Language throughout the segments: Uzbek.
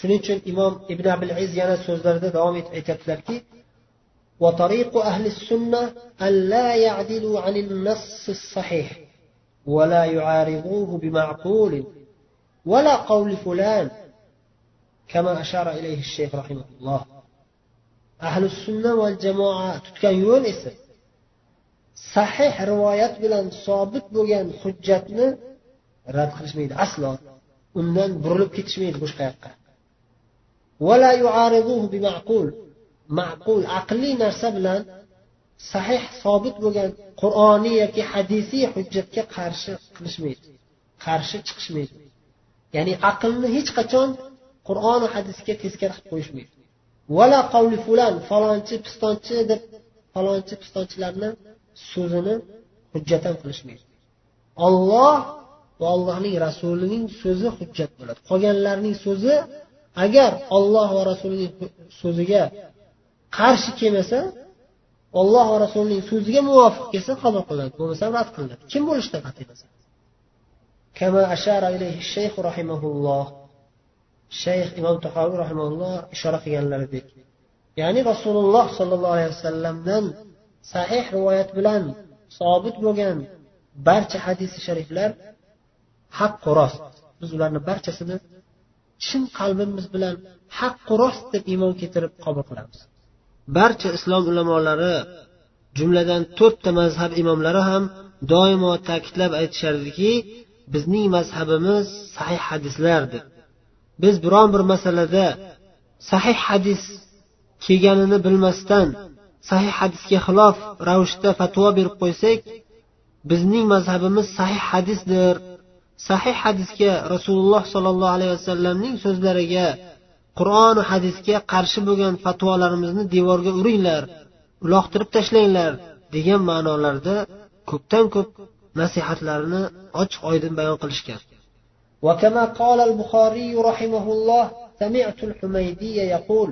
shuning uchun imom ibn abul aziz yana so'zlarida davom etib aytyaptilarki وطريق أهل السنة أن لا يعدلوا عن النص الصحيح ولا يعارضوه بمعقول ولا قول فلان كما أشار إليه الشيخ رحمه الله أهل السنة والجماعة تتكن يونس صحيح روايات بلان صابت بلان حجتنا رد خلش ميد أصلا أمنا برلوب كتش ميد بوش قيقه ma'qul aqliy narsa bilan sahih sobit bo'lgan qur'oniy yoki hadisiy hujjatga qarshi qilishmaydi qarshi chiqishmaydi ya'ni aqlni hech qachon qur'oni hadisga teskari qilib qo'yishmaydi vala qavli fulan falonchi pistonchi deb falonchi pistonchilarni so'zini hujjat ham qilishmaydi olloh va allohning rasulining so'zi hujjat bo'ladi. Qolganlarning so'zi agar olloh va rasulining so'ziga qarshi kelmasa olloh va rasulining so'ziga muvofiq kelsa qabul qilinadi bo'lmasa rad qilinadi. Kim bo'lishda qat'iy nazar shayx imom tahoviy rahimalloh ishora qilganlaridek ya'ni rasululloh sollallohu alayhi vasallamdan sahih rivoyat bilan sobit bo'lgan barcha hadisi shariflar haqqu rost. Biz ularni barchasini chin qalbimiz bilan haqqu rost deb iymon keltirib qabul qilamiz. Barcha islom ulamolari jumladan to'rtta mazhab imomlari ham doimo ta'kidlab aytishardiki bizning mazhabimiz sahih hadislar deb biz biron bir masalada sahih hadis kelganini bilmasdan sahih hadisga xilof ravishda fatvo berib qo'ysak bizning mazhabimiz sahih hadisdir. sahih hadisga rasululloh sollallohu alayhi vasallamning so'zlariga qur'oni hadisga qarshi bo'lgan fatvolarimizni devorga uringlar uloqtirib tashlanglar degan ma'nolarda ko'pdan ko'p nasihatlarini ochiq oydin bayon qilishgan وكما قال البخاري رحمه الله سمعت الحميدي يقول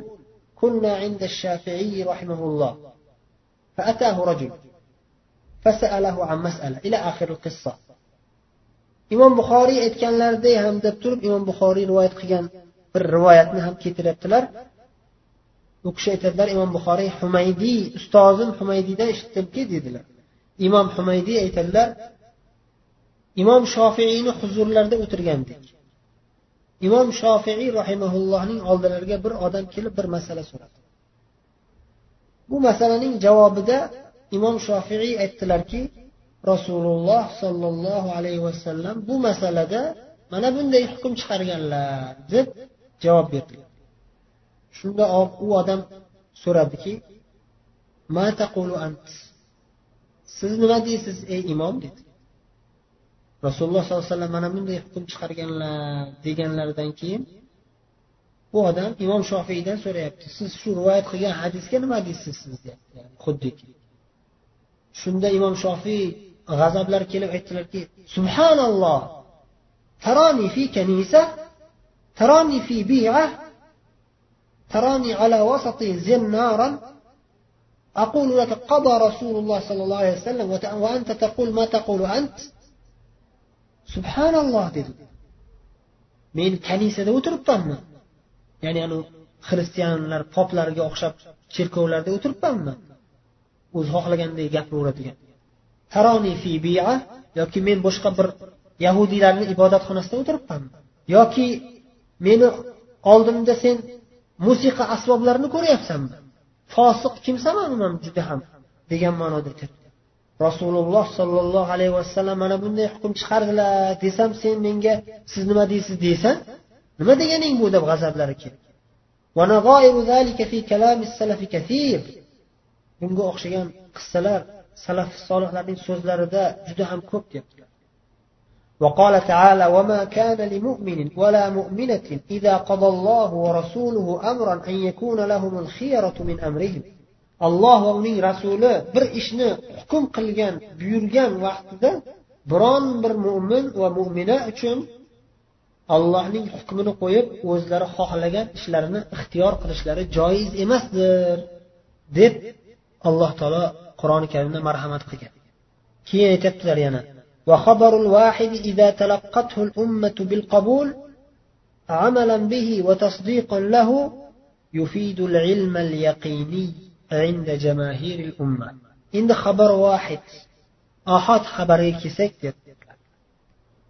كنا عند الشافعي رحمه الله فأتاه رجل فسأله عن مسألة إلى آخر القصة imom buxoriy aytganlariday ham deb turib imom buxoriy rivoyat qilgan bir rivoyatni ham keltiryaptilar. U kishi aytadilar imom buxoriy humaydiy ustozim humaydiydan eshitdimki dedilar. Imom humaydiy aytadilar imom shofiiyni huzurlarida o'tirgandik. Imom shofiiy rahimaullohning oldilariga bir odam kelib bir masala so'radi. Bu masalaning javobida imom shofiiy aytdilarki rasululloh sollallohu alayhi vasallam bu masalada mana bunday hukm chiqarganlar deb javob berdilar shunda u odam so'radiki siz nima deysiz ey imom? dedi. Rasululloh sollallohu alayhi vasallam mana bunday hukm chiqarganlar deganlaridan keyin bu odam imom shofiydan so'rayapti siz shu rivoyat qilgan hadisga nima deysiz siz? deyapti xuddiki shunda imom shofiy g'azablar kelib aytdilarki subhanalloh taroni fi kanisa taroni fi bi'a على وسط زن نارا أقول لك قضى رسول الله صلى الله عليه وسلم وأنت تقول ما تقول أنت subhanalloh dedi men kanisada o'tiribmanmi ya'ni anavi xristianlar poplarga o'xshab cherkovlarda o'tiribmanmi o'zi xohlaganday gapiraveradigan taroni fi bia yoki men boshqa bir yahudiylarni ibodatxonasida o'tiribmanmi yoki meni oldimda sen musiqa asboblarini ko'ryapsanmi fosiq kimsan man juda ham degan ma'noda aytyapti rasululloh sollallohu alayhi vasallam mana bunday hukm chiqardilar desam sen menga siz nima deysiz deysan nima deganing bu deb g'azablari keldi bunga o'xshagan qissalar salaf solihlarning so'zlarida juda ham ko'p deyaptilar وقال تعالى وما كان لمؤمن ولا مؤمنة إذا قضى الله ورسوله أمرا أن يكون لهم الخيرة من أمرهم alloh va uning rasuli bir ishni hukm qilgan buyurgan vaqtida biron bir mo'min va mo'mina uchun allohning hukmini qo'yib o'zlari xohlagan ishlarini ixtiyor qilishlari joiz emasdir deb alloh taolo qur'oni karimda marhamat qilgan keyin aytyaptilar yana وخبر الواحد إذا تلقته الأمة بالقبول عملا به وتصديقا له يفيد العلم اليقيني عند جماهير الأمة. إن خبر واحد أحد خبر كسك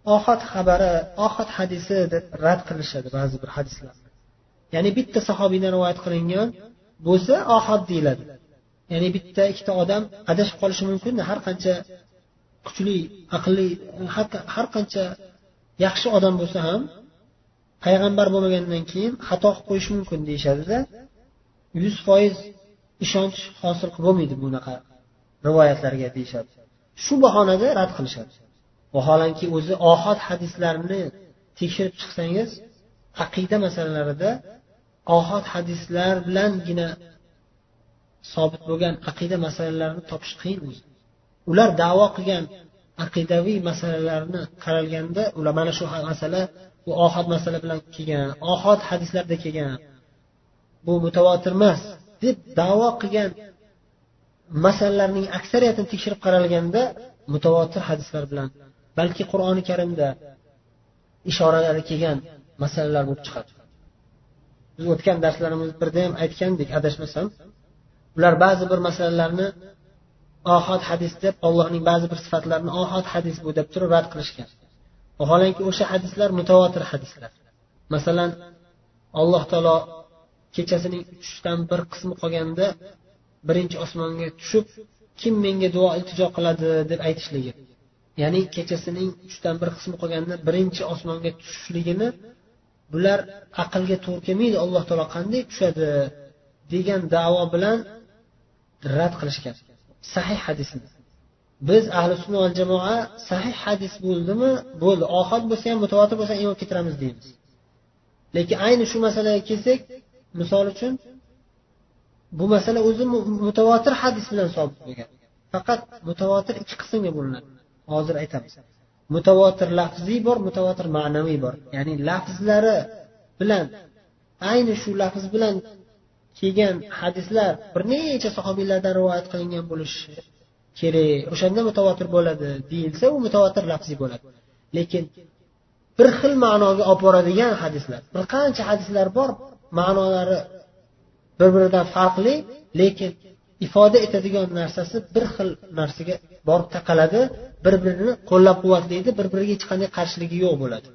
أحد خبر أحد حديث رد قل بعض الحديث يعني بيت صحابينا رواية قلنيان بوسه أحد ديلد. Ya'ni bitta ikkita odam adashib qolishi mumkin har qancha kuchli aqlli har qancha yaxshi odam bo'lsa ham payg'ambar bo'lmagandan keyin xato qilib qo'yishi mumkin deyishadida yuz foiz ishonch hosil qilib bo'lmaydi bunaqa rivoyatlarga deyishadi. Shu bahonada rad qilishadi. Vaholanki o'zi ohod hadislarni tekshirib chiqsangiz aqida masalalarida ohod hadislar bilangina sobit bo'lgan aqida masalalarini topish qiyin o'zi. Ular davo qilgan aqidaviy masalalarni qaralganda ular mana shu masala bu ohod masala bilan kelgan ohod hadislarda kelgan bu mutavotir emas deb davo qilgan masalalarning aksariyatini tekshirib qaralganda mutavotir hadislar bilan balki qur'oni karimda ishoralari kelgan masalalar bo'lib chiqadi. Biz o'tgan darslarimizda birda ham aytgandik adashmasam ular ba'zi bir masalalarni ohod hadis deb allohning ba'zi bir sifatlarini ohod hadis bu deb turib rad qilishgan. Vaholanki o'sha hadislar mutavotir hadislar. Masalan alloh taolo kechasining uchdan bir qismi qolganda birinchi osmonga tushib kim menga duo iltijo qiladi deb aytishligi. Ya'ni kechasining uchdan bir qismi qolganda birinchi osmonga tushishligini bular aqlga to'g'ri kelmaydi alloh taolo qanday tushadi degan davo bilan rad qilishgan sahih hadisni biz ahli sunna va jamoa sahih hadis bo'ldimi? Bo'ldi. Ohod bo'lsa ham mutavotir bo'lsa ham iymon keltiramiz deymiz. Lekin ayni shu masalaga kelsak misol uchun bu masala o'zi mutavotir hadis bilan sobit bo'lgan. Faqat mutavotir ikki qismga bo'linadi. Hozir aytamiz. Mutavotir lafziy bor mutavotir ma'naviy bor. Ya'ni lafzlari bilan ayni shu lafz bilan kelgan hadislar bir necha sahobiylardan rivoyat qilingan bo'lishi kerak. O'shanda mutavotir bo'ladi deyilsa u mutavotir lafziy bo'ladi. Lekin bir xil ma'noga olib boradigan hadislar bir qancha hadislar bor ma'nolari bir biridan farqli lekin ifoda etadigan narsasi bir xil narsaga borib taqaladi bir birini qo'llab quvvatlaydi bir biriga hech qanday qarshiligi yo'q bo'ladi.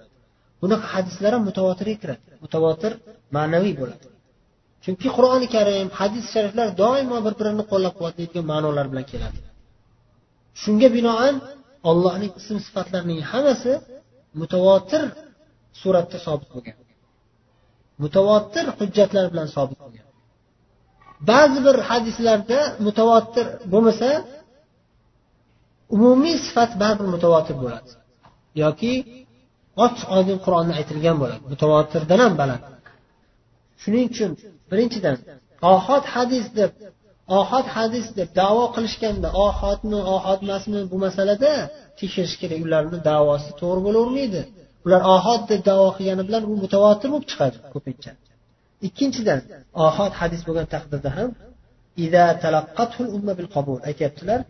Bunaqa hadislar ham mutavotirga kiradi. Mutavotir ma'naviy bo'ladi. Chunki qur'oni karim hadis shariflar doimo bir birini qo'llab quvvatlaydigan ma'nolar bilan keladi. Shunga binoan allohning ism sifatlarining hammasi mutavotir suratda sobit bo'lgan. Mutavotir hujjatlar bilan sobit bo'lgan. Ba'zi bir hadislarda mutavotir bo'lmasa umumiy sifat baribir mutavotir bo'ladi. Yoki ochiq oydin qur'onda aytilgan bo'ladi. Mutavotirdan ham baland. Shuning uchun birinchidan ohod hadis deb ohod hadis deb davo qilishganda ohodmi ohod emasmi bu masalada tekshirish kerak. Ularni davosi to'g'ri bo'lavermaydi. Ular ohod deb davo qilgani bilan u mutavotir bo'lib chiqadi ko'pincha. Ikkinchidan ohod hadis bo'lgan taqdirda ham aytyaptilar.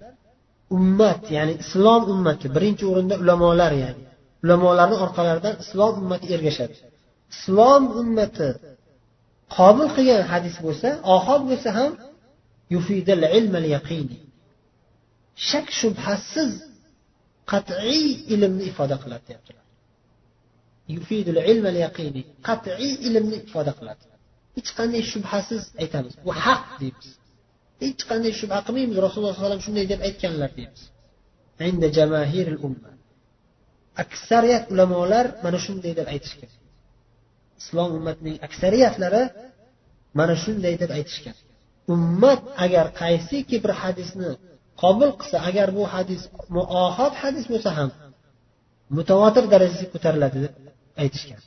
Ummat ya'ni islom ummati birinchi o'rinda ulamolar ya'ni ulamolarni orqalaridan islom ummati ergashadi. Islom ummati qabul qilgan hadis bo'lsa ohod bo'lsa ham shak shubhasiz qat'iy ilmni ifoda qiladi deyaptilar. Qat'iy ilmni ifoda qiladi. Hech qanday shubhasiz aytamiz bu haq deymiz. Hech qanday shubha qilmaymiz rasululloh alayhi vasallam shunday deb aytganlar deymiz. Aksariyat ulamolar mana shunday deb aytishgan islom ummatining aksariyatlari mana shunday deb aytishgan. Ummat agar qaysiki bir hadisni qabul qilsa agar bu hadis muohad hadis bo'lsa ham mutavotir darajasiga ko'tariladi deb aytishgan.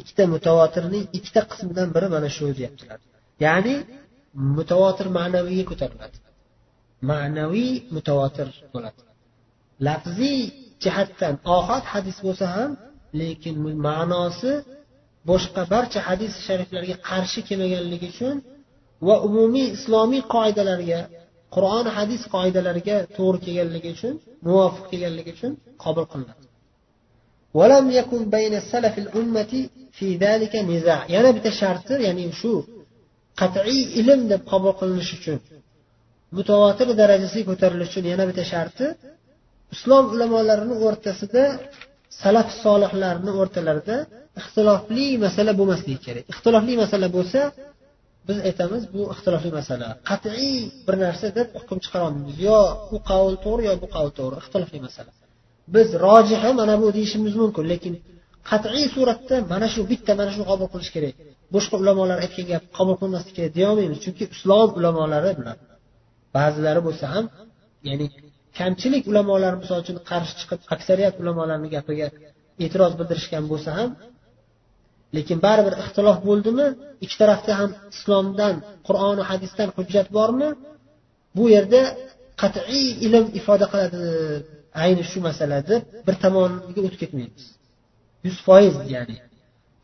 Ikkita mutavotirning ikkita qismidan biri mana shu deyaptilar. Ya'ni mutavotir ma'naviyga ko'tariladi. Ma'naviy mutavotir bo'ladi. Lafziy jihatdan ohod hadis bo'lsa ham lekin ma'nosi boshqa barcha hadis shariflarga qarshi kelmaganligi uchun va umumiy islomiy qoidalarga qur'on hadis qoidalariga to'g'ri kelganligi uchun muvofiq kelganligi uchun qabul qilinadi ولم يكن بين السلف الأمة في ذلك نزاع yana bitta sharti ya'ni shu qat'iy ilm deb qabul qilinishi uchun mutavotir darajasiga ko'tarilishi uchun yana bitta sharti islom ulamolarini o'rtasida salaf solihlarni o'rtalarida ixtilofli masala bo'lmasligi kerak. Ixtilofli masala bo'lsa biz aytamiz bu ixtilofli masala. Qat'iy bir narsa deb hukm chiqara olmaymiz. Yo u qavl to'g'ri yo bu qavl to'g'ri. Ixtilofli masala. Biz rojihi mana bu deyishimiz mumkin lekin qat'iy suratda mana shu bitta mana shuni qabul qilish kerak. Boshqa ulamolar aytgan gap qabul qilmaslik kerak deyolmaymiz chunki islom ulamolari bular ba'zilari bo'lsa ham ya'ni kamchilik ulamolar misol uchun qarshi chiqib aksariyat ulamolarni gapiga e'tiroz bildirishgan bo'lsa ham lekin baribir ixtilof bo'ldimi ikki tarafda ham islomdan qur'oni hadisdan hujjat bormi bu yerda qat'iy ilm ifoda qiladi ayni shu masala deb bir tomoniga o'tib ketmaymiz. Yuz foiz ya'ni.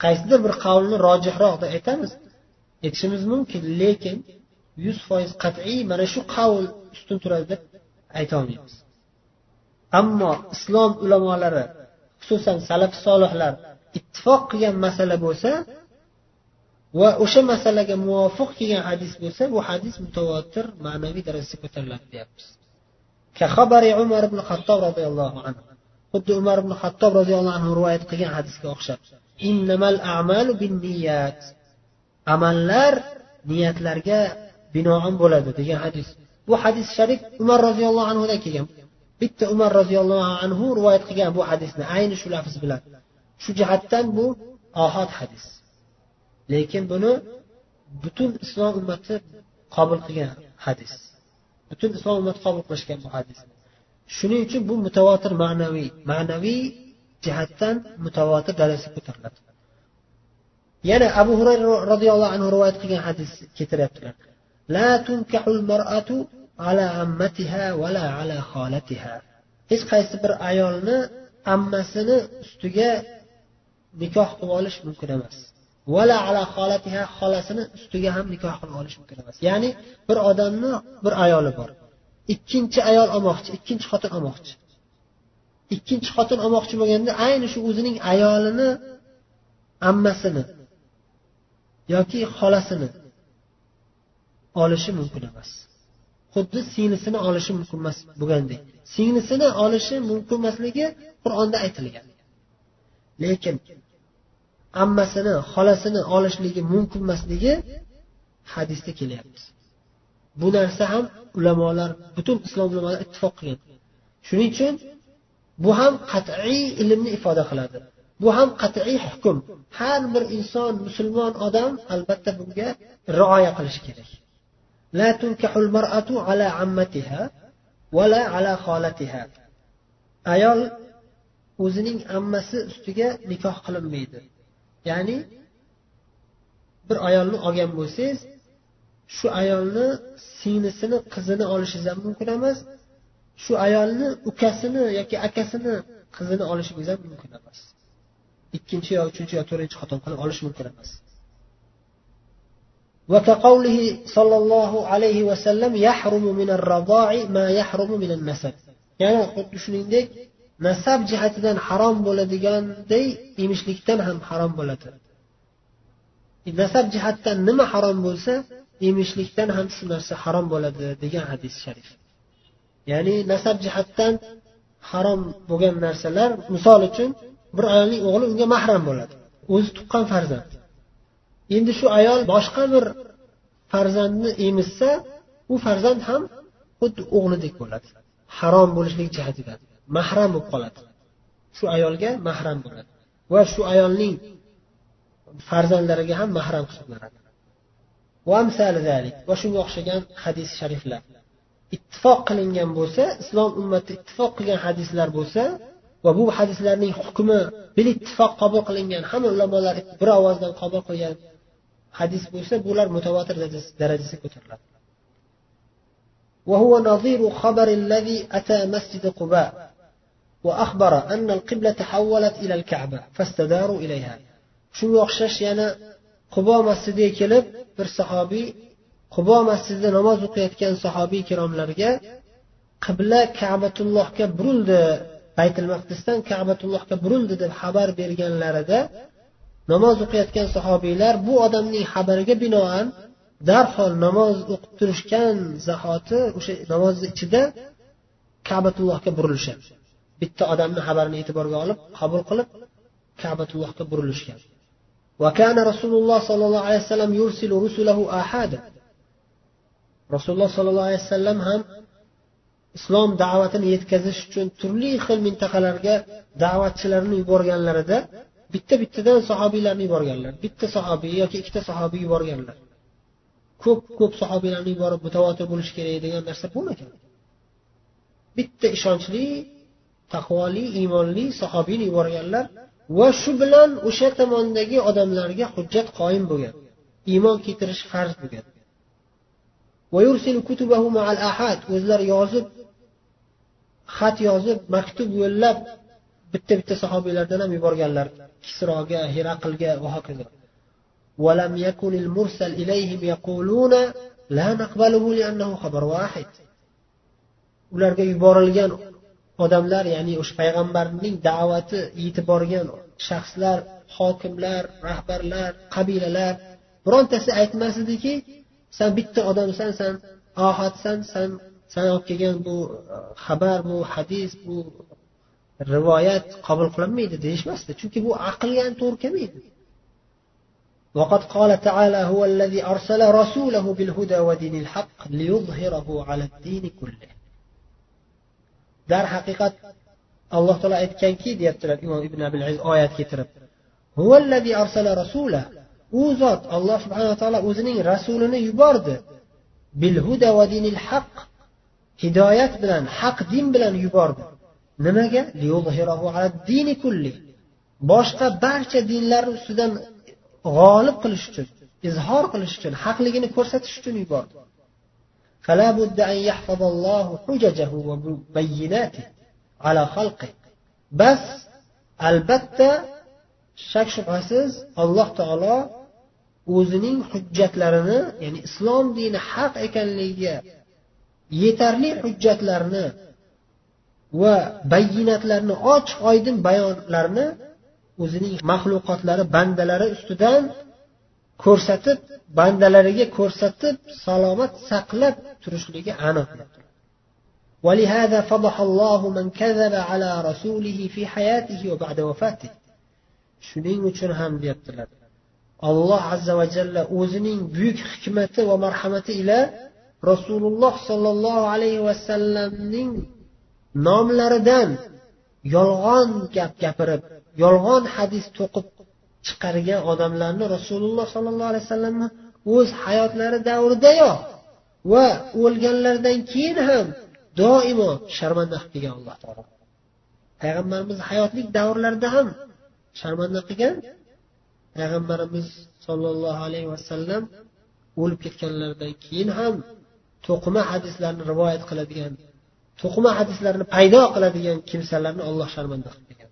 Qaysidir bir qavlni rojihroq deb aytamiz aytishimiz mumkin lekin yuz foiz qat'iy mana shu qavl ustun turadi deb aytolmaymiz ammo islom ulamolari xususan salaf solihlar ittifoq qilgan masala bo'lsa va o'sha masalaga muvofiq kelgan hadis bo'lsa bu hadis mutavotir ma'naviy darajasiga ko'tariladi deyapmiz. Umar ibn hattob roziyallohu anhu. Xuddi umar ibn hattob roziyallohu anhu rivoyat qilgan hadisga o'xshab amallar niyatlarga binoan bo'ladi degan hadis. Bu hadis sharif umar roziyallohu anhudan kelgan. Bitta umar roziyallohu anhu rivoyat qilgan bu hadisni. Ayni shu lafz bilan. Shu jihatdan bu ohod hadis. Lekin buni butun islom ummati qabul qilgan hadis. Butun islom ummati qabul qilishgan bu hadisni shuning uchun bu mutavotir ma'naviy ma'naviy jihatdan mutavotir darajasiga ko'tariladi. Yana abu hurayra roziyallohu anhu rivoyat qilgan hadis keltiryaptilar. لا تنكح المرأة على عمتها ولا على خالتها. hech qaysi bir ayolni ammasini ustiga nikoh qilib olish mumkin emas. Vala ala xolatiha xolasini ustiga ham nikoh qilib olish mumkin emas. Ya'ni bir odamni bir ayoli bor. Ikkinchi ayol olmoqchi ikkinchi xotin olmoqchi. Ikkinchi xotin olmoqchi bo'lganda ayni shu o'zining ayolini ammasini yoki xolasini olishi mumkin emas. Xuddi singlisini olishi mumkin emas bo'lgandek singlisini olishi mumkin emasligi qur'onda aytilgan. Lekin ammasini xolasini olishligi mumkin emasligi hadisda kelyapti. Bu narsa ham ulamolar butun islom ulamolari ittifoq qilgan. Shuning uchun bu ham qat'iy ilmni ifoda qiladi. Bu ham qat'iy hukm. Har bir inson musulmon odam albatta bunga rioya qilishi kerak. لا تنكح المرأة على عمتها ولا على خالتها ayol o'zining ammasi ustiga nikoh qilinmaydi ya'ni bir ayolni olgan bo'lsangiz shu ayolni singlisini qizini olishingiz ham mumkin emas shu ayolni ukasini yoki akasini qizini olishingiz ham mumkin emas ikkinchi yo uchinchi yo to'rtinchi xotin qilib olish mumkin emas وكقوله صلى الله عليه وسلم يحرم من الرضاع ما يحرم من النسب يعني xuddi shuningdek nasab jihatidan harom bo'ladiganday emishlikdan ham harom bo'ladi nasab jihatdan nima harom bo'lsa emishlikdan ham shu narsa harom bo'ladi degan hadis sharif ya'ni nasab jihatdan harom bo'lgan narsalar misol uchun bir ayolning o'g'li unga mahram bo'ladi o'zi tuqqan farzand Endi shu ayol boshqa bir farzandni emizsa u farzand ham xuddi o'g'lidek bo'ladi. Harom bo'lishlik jihatidan mahram bo'lib qoladi. Shu ayolga mahram bo'ladi. Va shu ayolning farzandlariga ham mahram hisoblanadi. Va shunga o'xshagan hadis shariflar. Ittifoq qilingan bo'lsa islom ummati ittifoq qilgan hadislar bo'lsa va bu hadislarning hukmi bil ittifoq qabul qilingan hamma ulamolar bir ovozdan qabul qilgan hadis bo'lsa bular mutavotir darajasiga ko'tariladi وهو نظير خبر الذي أتى مسجد قباء وأخبر أن القبلة تحولت إلى الكعبة فاستداروا إليها shunga o'xshash yana qubo masjidiga kelib bir sahobiy qubo masjidida namoz o'qiyotgan sahobiy kiromlarga qibla kabatullohga burildi baytul maqdisdan kabatullohga burildi deb xabar berganlarida namoz o'qiyotgan sahobiylar bu odamning xabariga binoan darhol namoz o'qib turishgan zahoti o'sha namozni ichida kabatullohga burilishadi bitta odamni xabarini e'tiborga olib qabul qilib kabatullohga burilishgan وكان رسول الله صلى الله عليه وسلم يرسل رسله آحادا rasululloh sollallohu alayhi vasallam ham islom da'vatini yetkazish uchun turli xil mintaqalarga da'vatchilarni yuborganlarida bitta bittadan sahobiylarni yuborganlar. Bitta sahobiy yoki ikkita sahobiy yuborganlar. Ko'p ko'p sahobiylarni yuborib mutavotir bo'lishi kerak degan narsa bo'lmagan. Bitta ishonchli taqvoli iymonli sahobiyni yuborganlar va shu bilan o'sha tomondagi odamlarga hujjat qoyim bo'lgan. Iymon keltirish farz bo'lgan. O'zlari yozib xat yozib maktub yo'llab bitta bitta sahobiylardan ham yuborganlar kisroga heraqlga va hokazo ولم يكن المرسل إليهم يقولون لا نقبله لأنه خبر واحد ularga yuborilgan odamlar ya'ni o'sha payg'ambarning da'vati yetib borgan shaxslar hokimlar rahbarlar qabilalar birontasi aytmas ediki san bitta odamsan san ohadsan san san olib kelgan bu xabar bu hadis bu rivoyat qabul qilinmaydi deyishmasdi chunki bu aqlga ham to'g'ri kelmaydi وقد قال تعالى هو الذي أرسل رسوله بالهدى ودين الحق ليظهره على الدين كله darhaqiqat alloh taolo aytganki deyaptilar imom ibn abil aziz oyat keltirib u zot alloh subhanaa taolo o'zining rasulini yubordi bilhuda va dinil haq hidoyat bilan haq din bilan yubordi nimaga? Boshqa barcha dinlar ustidan g'olib qilish uchun izhor qilish uchun haqligini ko'rsatish uchun yubordi. Bas albatta shak shubhasiz alloh taolo o'zining hujjatlarini ya'ni islom dini haq ekanligiga yetarli hujjatlarni va bayinatlarni ochiq oydin bayonlarni o'zining maxluqotlari bandalari ustidan ko'rsatib bandalariga ko'rsatib salomat saqlab turishligi aniq ولهذا فضح الله من كذب على رسوله في حياته وبعد وفاته shuning uchun ham deyaptilar alloh azza va jalla o'zining buyuk hikmati va marhamati ila rasululloh sollallohu alayhi vasallamning nomlaridan yolg'on gap gapirib yolg'on hadis to'qib chiqargan odamlarni rasululloh sollallohu alayhi vasallamni o'z hayotlari davridayoq va o'lganlaridan keyin ham doimo sharmanda qilib kelgan alloh taolo. Payg'ambarimiz hayotlik davrlarida ham sharmanda qilgan payg'ambarimiz sollallohu alayhi vasallam o'lib ketganlaridan keyin ham to'qima hadislarni rivoyat qiladigan to'qima hadislarni paydo qiladigan kimsalarni olloh sharmanda qilib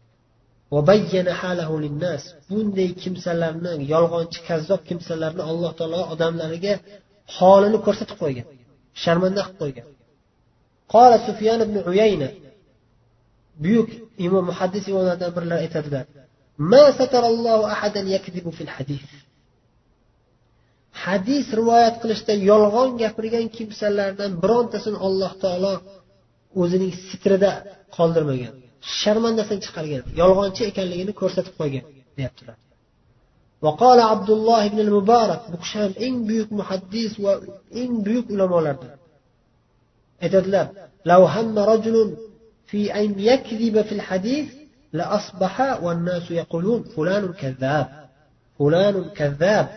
bunday kimsalarni yolg'onchi kazzob kimsalarni alloh taolo odamlariga holini ko'rsatib qo'ygan sharmanda qilib qo'ygan. Qola sufyan ibn uyayna. Buyuk imom muhaddis imomlardan birlar aytadilar hadis rivoyat qilishda yolg'on gapirgan kimsalardan birontasini alloh taolo o'zining sitrida qoldirmagan sharmandasini chiqargan yolg'onchi ekanligini ko'rsatib qo'ygan deyaptilar وقال عبد الله بن المبارك bu kishi ham eng buyuk muhaddis va eng buyuk ulamolardan aytadilar لو هم رجل في أن يكذب في الحديث لأصبح والناس يقولون فلان كذاب فلان كذاب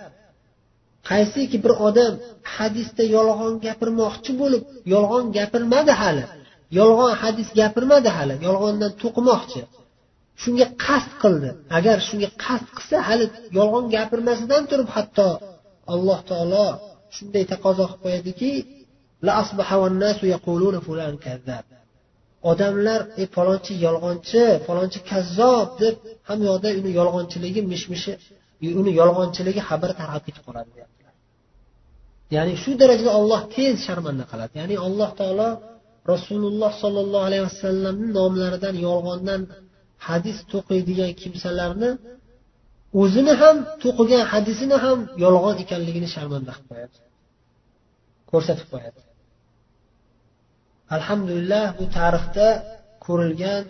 qaysiki bir odam hadisda yolg'on gapirmoqchi bo'lib yolg'on gapirmadi hali Yolg'on hadis gapirmadi hali. Yolg'ondan to'qimoqchi. Shunga qasd qildi. Agar shunga qasd qilsa hali yolg'on gapirmasidan turib hatto alloh taolo shunday taqozo qilib qo'yadiki odamlar e falonchi yolg'onchi falonchi kazzob deb hamma yoqda uni yolg'onchiligi mish mishi uni yolg'onchiligi xabar tarqab ketib qoladi deyaptilar. Ya'ni shu darajada olloh tez sharmanda qiladi. Ya'ni alloh taolo rasululloh sollallohu alayhi vasallamni nomlaridan yolg'ondan hadis to'qiydigan kimsalarni o'zini ham to'qigan hadisini ham yolg'on ekanligini sharmanda qilib qo'yadi. Ko'rsatib qo'yadi. Alhamdulillah bu tarixda ko'rilgan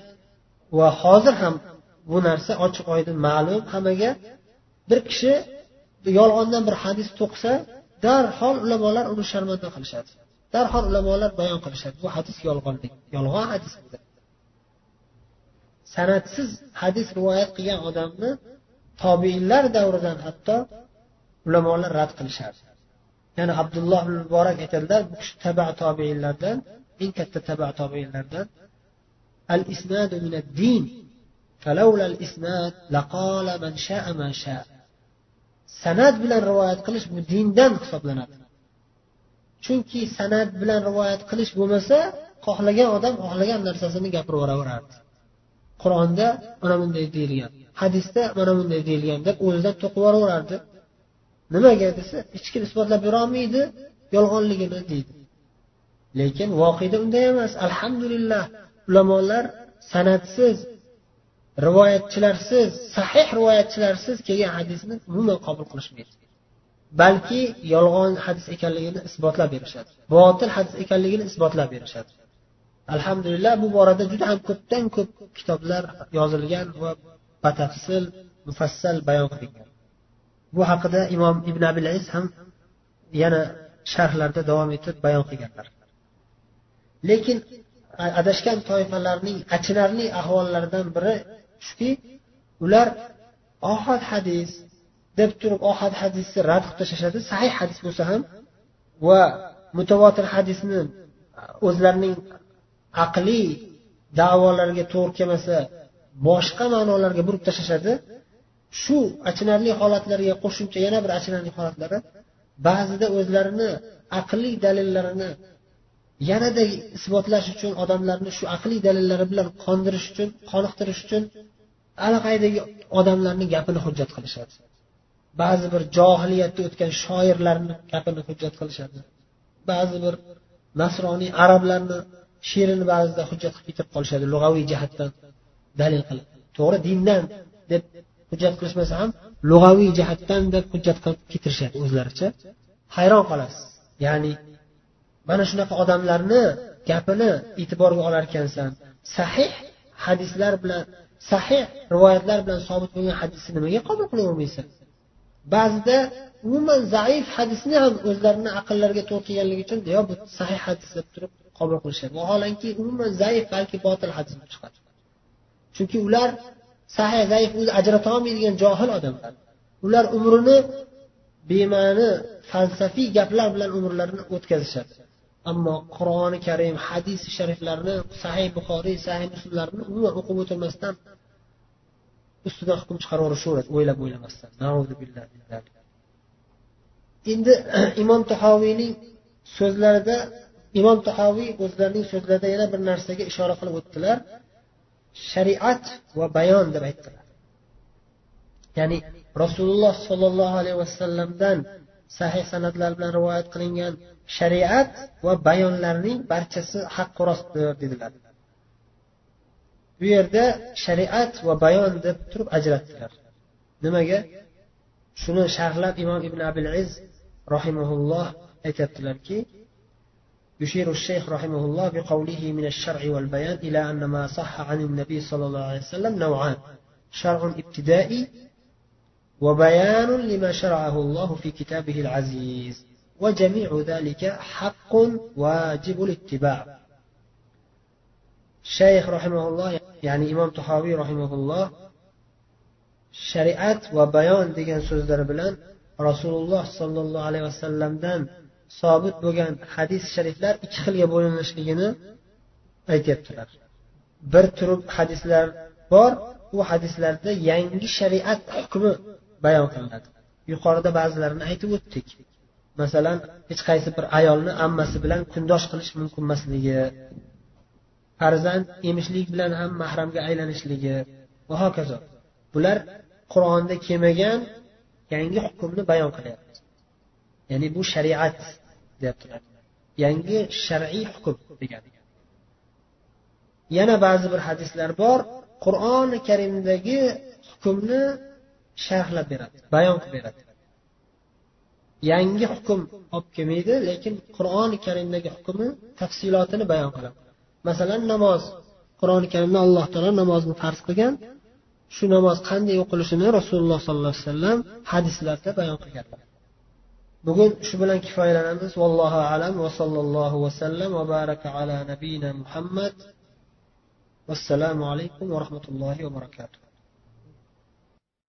va hozir ham bu narsa ochiq oydin ma'lum hammaga. Bir kishi yolg'ondan bir hadis to'qisa darhol ulamolar uni sharmanda qilishadi. darhol ulamolar bayon qilishadi bu hadis yolg'onlik yolg'on hadis san'atsiz hadis rivoyat qilgan odamni tobiinlar davridan hatto ulamolar rad qilishadi ya'ni abdulloh muborak aytadilar bu kishi taba tobiinlardan eng katta taba tobiinlardan al isnadu min ad-din فلولا الإسناد لقال من شاء ما شاء san'at bilan rivoyat qilish bu dindan hisoblanadi Chunki san'at bilan rivoyat qilish bo'lmasa xohlagan odam xohlagan narsasini gapirib yuboraverardi qur'onda mana bunday deyilgan hadisda mana bunday deyilgan deb o'zidan to'qib yuboraverardi. Nimaga desa hech kim isbotlab berolmaydi yolg'onligini deydi. Lekin voqeda unday emas. Alhamdulillah ulamolar sanatsiz rivoyatchilarsiz sahih rivoyatchilarsiz kelgan hadisni umuman qabul qilishmaydi. Balki yolg'on hadis ekanligini isbotlab berishadi. Botil hadis ekanligini isbotlab berishadi. Alhamdulillah bu borada juda ham ko'pdan ko'p kitoblar yozilgan va batafsil mufassal bayon qilingan. Bu haqida imom ibn abil is ham yana sharhlarda davom etib bayon qilganlar. Lekin adashgan toifalarning achinarli ahvollaridan biri shuki ular ohad hadis deb turib ohad hadisni rad qilib tashlashadi. Sahih hadis bo'lsa ham va mutavotir hadisni o'zlarining aqliy da'volariga to'g'ri kelmasa boshqa ma'nolarga burib tashlashadi. Shu achinarli holatlarga qo'shimcha yana bir achinarli holatlari ba'zida o'zlarini aqliy dalillarini yanada isbotlash uchun odamlarni shu aqliy dalillari bilan qondirish uchun qoniqtirish uchun allaqaydagi odamlarni gapini hujjat qilishadi. Ba'zi bir johiliyatda o'tgan shoirlarni gapini hujjat qilishadi. Ba'zi bir nasroniy arablarni she'rini ba'zida hujjat qilib ketib qolishadi lug'aviy jihatdan dalil qilib. To'g'ri dindan deb hujjat qilishmasa ham lug'aviy jihatdan deb hujjat qilib keltirishadi o'zlaricha. Hayron qolasiz. Ya'ni mana shunaqa odamlarni gapini e'tiborga olar ekansan sahih hadislar bilan sahih rivoyatlar bilan sobit bo'lgan hadisni nimaga qabul qilavermaysan ba'zida umuman zaif hadisni ham o'zlarini aqllariga to'g'ri kelganligi uchun yo bu sahih hadis deb turib qabul qilishadi. Vaholanki umuman zaif balki botil hadis bo'lib chiqadi. Chunki ular sahih zaif o'zi ajrata olmaydigan johil odamlar. Ular umrini bema'ni falsafiy gaplar bilan umrlarini o'tkazishadi. Ammo qur'oni karim hadis shariflarni sahih buxoriy sahih muslimlarni umuman o'qib o'tirmasdan ustidan hukm chiqaraverishaveradi o'ylab o'ylamasdan. Endi imom tahoviyning so'zlarida imom tahoviy o'zlarining so'zlarida yana bir narsaga ishora qilib o'tdilar. Shariat va bayon deb aytdilar. Ya'ni rasululloh sollallohu alayhi vasallamdan sahih san'atlar bilan rivoyat qilingan shariat va bayonlarning barchasi haq rostdir dedilar. Bu yerda shariat va bayon deb turib ajratdilar. Nimaga? Shuni sharhlab imom ibn abil iz rahimaulloh aytyaptilarki يشير الشيخ رحمه الله بقوله من الشرع والبيان إلى أن ما صح عن النبي صلى الله عليه وسلم نوعان شرع ابتدائي وبيان لما شرعه الله في كتابه العزيز وجميع ذلك حق واجب الاتباع shayx rahimaulloh ya'ni imom tahoviy rahimaulloh shariat va bayon degan so'zlar bilan rasululloh sollallohu alayhi vasallamdan sobit bo'lgan hadis shariflar ikki xilga bo'linishligini aytyaptilar. Bir turib hadislar bor u hadislarda yangi shariat hukmi bayon qilinadi. Yuqorida ba'zilarini aytib o'tdik. Masalan hech qaysi bir ayolni ammasi bilan kundosh qilish mumkin emasligi farzand emishlik bilan ham mahramga aylanishligi. Va hokazo. Bular qur'onda kelmagan yangi hukmni bayon qilyapti. Ya'ni bu shariat deyaptilar yangi shar'iy hukm degani. Yana ba'zi bir hadislar bor. Qur'oni karimdagi hukmni sharhlab beradi bayon qilib beradi. Yangi hukm olib kelmaydi lekin qur'oni karimdagi hukmni tafsilotini bayon qiladi. Masalan namoz. Qur'oni karimda alloh taolo namozni farz qilgan. Shu namoz qanday o'qilishini rasululloh sollallohu alayhi vasallam hadislarda bayon qilganlar bugun shu bilan kifoyalanamiz. Vallohu alam va sallallohu vasallam va baraka ala nabiyina muhammad. Vassalomu alaykum va rahmatullohi va barakatuh.